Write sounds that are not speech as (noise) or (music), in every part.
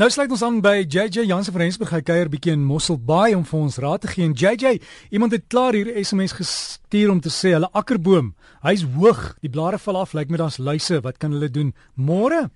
Nou sluit ons aan by JJ Jansen van Rensburg. Hy kuier bietjie in Mosselbaai om vir ons raad te gee. En JJ, iemand het klaar hier SMS gestuur om te sê hulle akkerboom, hy's hoog, die blare val af, lyk like met ons luise. Wat kan hulle doen? Môre?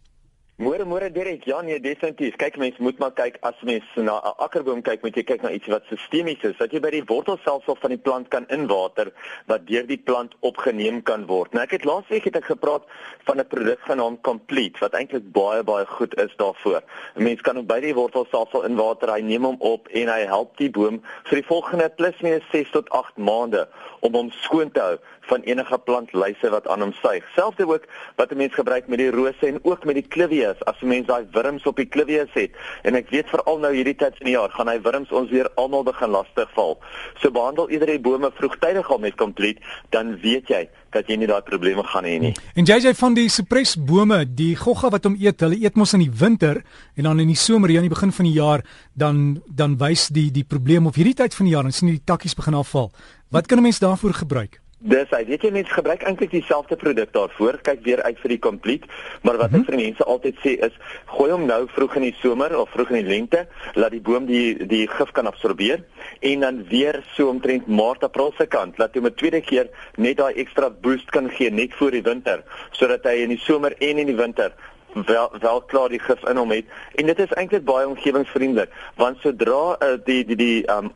Môre môre Derek, ja nee definitief. Kyk mense moet maar kyk as mens na 'n akkerboom kyk, moet jy kyk na iets wat sistemies is, dat jy by die wortelstelsel van die plant kan inwater wat deur die plant opgeneem kan word. Nou ek het laasweek het ek gepraat van 'n produk genaamd Complete wat eintlik baie baie goed is daarvoor. 'n Mens kan hom by die wortelstelsel inwater, hy neem hom op en hy help die boom vir die volgende plus minus 6 tot 8 maande om hom skoon te hou van enige plantluise wat aan hom suig. Selfs ook wat 'n mens gebruik met die rose en ook met die clivias as 'n mens daai wurms op die clivias het. En ek weet veral nou hierdie tyd van die jaar gaan hy wurms ons weer almal begin lastigval. So behandel eerder die bome vroegtydig al met kompleet, dan weet jy dat jy nie daai probleme gaan hê nie. En JJ van die cypressbome, die gogga wat hom eet, hulle eet mos in die winter en dan in die somer hier aan die begin van die jaar dan dan wys die die probleem of hierdie tyd van die jaar dan sien jy die takkies begin afval. Wat kan 'n mens daarvoor gebruik? Dis hy, weet jy mense gebruik eintlik dieselfde produk daarvoor. Kyk weer uit vir die complete, maar wat mm -hmm. ek vir mense altyd sê is, gooi hom nou vroeg in die somer of vroeg in die lente, laat die boom die die gif kan absorbeer en dan weer so omtrent Maart April se kant, laat hom 'n tweede keer net daai ekstra boost kan gee net voor die winter, sodat hy in die somer en in die winter wel wel klaar die gif in hom het en dit is eintlik baie omgewingsvriendelik want sodra uh, die die die um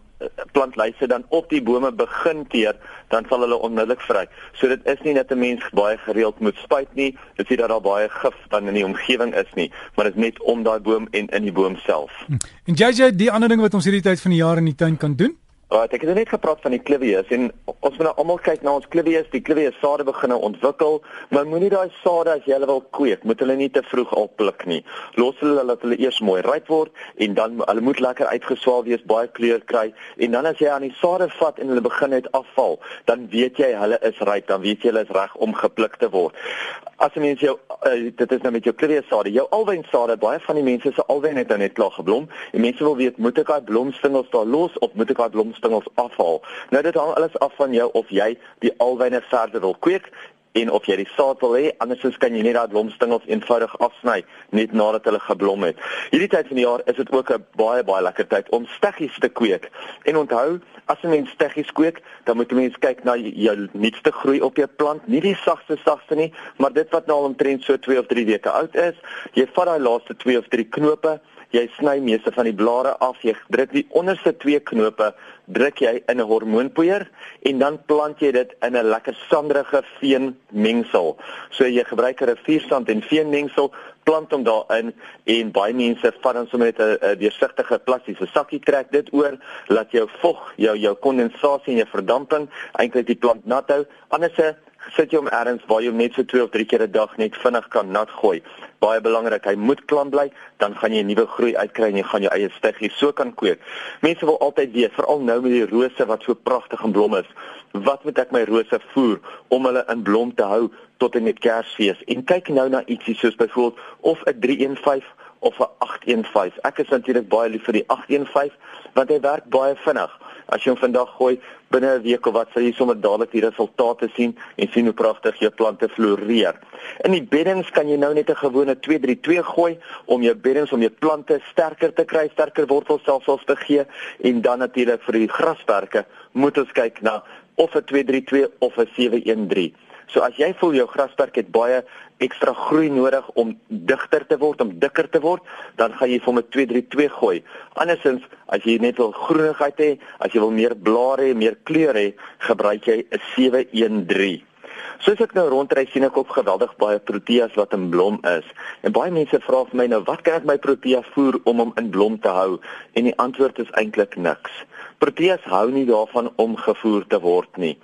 plantlyse dan op die bome begin teer, dan sal hulle onmiddellik vry. So dit is nie net 'n mens baie gereeld moet spuit nie, dit is dat daar baie gif dan in die omgewing is nie, maar dit is net om daai boom en in die boom self. Hm. En JJ, die ander ding wat ons hierdie tyd van die jaar in die tuin kan doen? Uh, ek het net gepraat van die clivias en ons moet nou almal kyk na ons clivias, die clivias sade begin ontwikkel, maar moenie daai sade as jy hulle wil kweek, moet hulle nie te vroeg al pluk nie. Los hulle laat hulle eers mooi ryp word en dan hulle moet lekker uitgeswaal wees, baie kleur kry en dan as jy aan die sade vat en hulle begin net afval, dan weet jy hulle is ryp, dan weet jy hulle is reg om gepluk te word. As jy mens jou uh, dit is nou met jou clivias sade, jou alwyn sade, baie van die mense se alwyn het nou net klaar geblom en mense wil weet, moet ek daai blomstingels daar los of moet ek daai blom stengels afhaal. Nou dit hang alles af van jou of jy die alwyne verder wil kweek en of jy die saad wil hê, andersins kan jy net daai blomstengels eenvoudig afsny net nadat hulle geblom het. Hierdie tyd van die jaar is dit ook 'n baie baie lekker tyd om steggies te kweek. En onthou, as 'n mens steggies kweek, dan moet 'n mens kyk na jou nuutste groei op jou plant, nie die sagste sagste nie, maar dit wat nou omtrent so 2 of 3 weke oud is. Jy vat daai laaste 2 of 3 knope jy sny meeste van die blare af, jy druk die onderste twee knope, druk jy in 'n hormoonpoeier en dan plant jy dit in 'n lekker sanderige veen mengsel. So jy gebruik 'n riviersand en veen mengsel, plant hom daarin en baie mense vat dan sommer net 'n deursigtige plastiese sakkie trek dit oor, laat jou vog, jou jou kondensasie en jou verdamping eintlik die plant nat hou. Anderse sit jy hom ergens waar jy net so 2 of 3 keer 'n dag net vinnig kan nat gooi baie belangrik. Hy moet klam bly, dan gaan jy 'n nuwe groei uitkry en jy gaan jou eie stiggie so kan kweek. Mense wil altyd weet, veral nou met die rose wat so pragtig in blom is, wat moet ek my rose voer om hulle in blom te hou tot en met Kersfees? En kyk nou na ietsie soos byvoorbeeld of 'n 315 of 'n 815. Ek is natuurlik baie lief vir die 815 want hy werk baie vinnig. As jy hom vandag gooi, binne 'n week of wat sal jy sommer dadelik die resultate sien en sien hoe pragtig jou plante floreer. In die beddings kan jy nou net 'n gewone 232 gooi om jou beddings om jou plante sterker te kry, sterker wortelstelsels te gee en dan natuurlik vir die grasperke moet ons kyk na of 'n 232 of 'n 713. So as jy voel jou grasperk het baie ekstra groei nodig om digter te word, om dikker te word, dan gaan jy vir hom 'n 232 gooi. Andersins, as jy net wil groenigheid hê, as jy wil meer blare hê, meer kleur hê, gebruik jy 'n 713. Soos ek nou rondry sien ek ook geweldig baie proteas wat in blom is. En baie mense vra vir my nou, wat kan ek my protea voer om hom in blom te hou? En die antwoord is eintlik niks. Proteas hou nie daarvan om gevoer te word nie.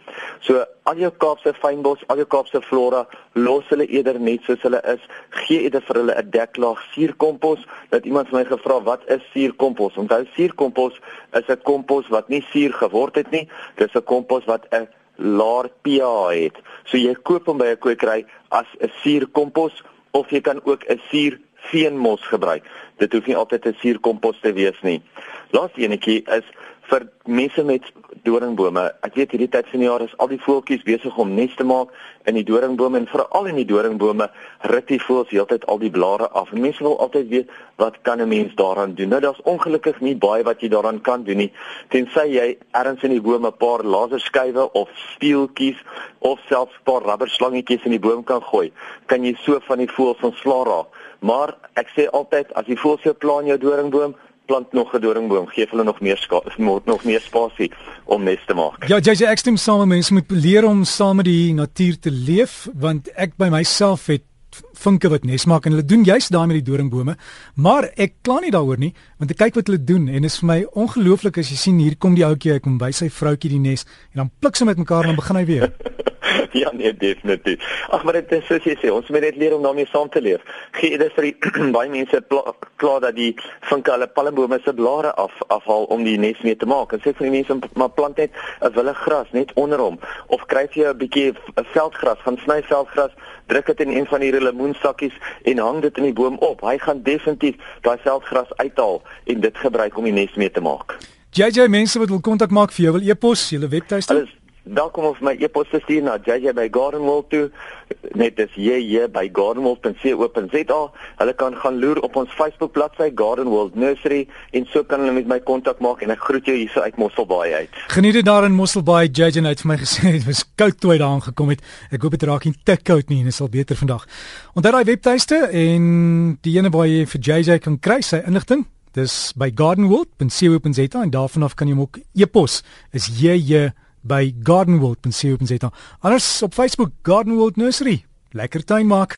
So al jou Kaapse fynbos, al jou Kaapse flora, los hulle eerder net soos hulle is. Gee eerder vir hulle 'n deklaag suurkompos. Dat iemand vir my gevra wat is suurkompos? Onthou suurkompos is 'n kompos wat nie suur geword het nie. Dis 'n kompos wat 'n laer pH het. So jy koop hom by 'n kwekery as 'n suurkompos of jy kan ook 'n suur veenmos gebruik. Dit hoef nie altyd 'n suurkompos te wees nie. Laaste enetjie is vir mense met doringbome. Ek weet hierdie tyd van die jaar is al die voeltjies besig om nes te maak in die doringbome en veral in die doringbome ruk die voëls heeltyd al die blare af. En mense wil altyd weet wat kan 'n mens daaraan doen? Nou daar's ongelukkig nie baie wat jy daaraan kan doen nie. Tensy jy ergens in die boom 'n paar laserskywe of speeltjies of selfs 'n paar rubberslangetjies in die boom kan gooi, kan jy so van die voëls ontslaa raak. Maar ek sê altyd as die voëls jou pla in jou doringboom, plant nog 'n doringboom, gee hulle nog meer nog meer spasie om nes te maak. Ja, JJ ek stem saam met mense moet leer om saam met die natuur te leef want ek by myself het vinke wat nes maak en hulle doen juist daai met die doringbome, maar ek kla nie daaroor nie want ek kyk wat hulle doen en dit is vir my ongelooflik as jy sien hier kom die ouetjie, hy kom by sy vroutjie die nes en dan pluk sy met mekaar en dan begin hy weer. (laughs) (laughs) ja nee definitief. Ag maar dit is soos jy sê, ons moet net leer om daarmee saam te leef. Gee dit vir die (clears throat) baie mense klaar dat die vinke hulle palmbome se blare af afhaal om die nes mee te maak. En sê vir die mense maar plant net 'n wille gras net onder hom of kry jy 'n bietjie veldgras, gaan sny veldgras, druk dit in een van hierdie lemoensakkies en hang dit in die boom op. Hy gaan definitief daai veldgras uithaal en dit gebruik om die nes mee te maak. JJ mense wat wil kontak maak vir jou wil e-pos, julle webtuiste dan kom ons my e-pos te stuur na JJ by Gardenwold toe. Net dis JJ by gardenwold.co.za hulle kan gaan loer op ons Facebook bladsy Gardenwold Nursery en so kan hulle met my kontak maak en ek groet jou hierso uit Mosselbaai uit. Geniet dit daar in Mosselbaai. JJ het vir my gesê dit was koud toe hy daar aangekom het. Ek hoop dit raak nie te koud nie en dit sal beter vandag. Onthou daai webtuiste en die ene waar jy vir JJ kan kry sy inligting dis by gardenwold.co.za en daarvan af kan jy hom ook e-pos. Is JJ by gardenworld.co.za. Anders op Facebook Gardenworld Nursery. Lekker tuin maak.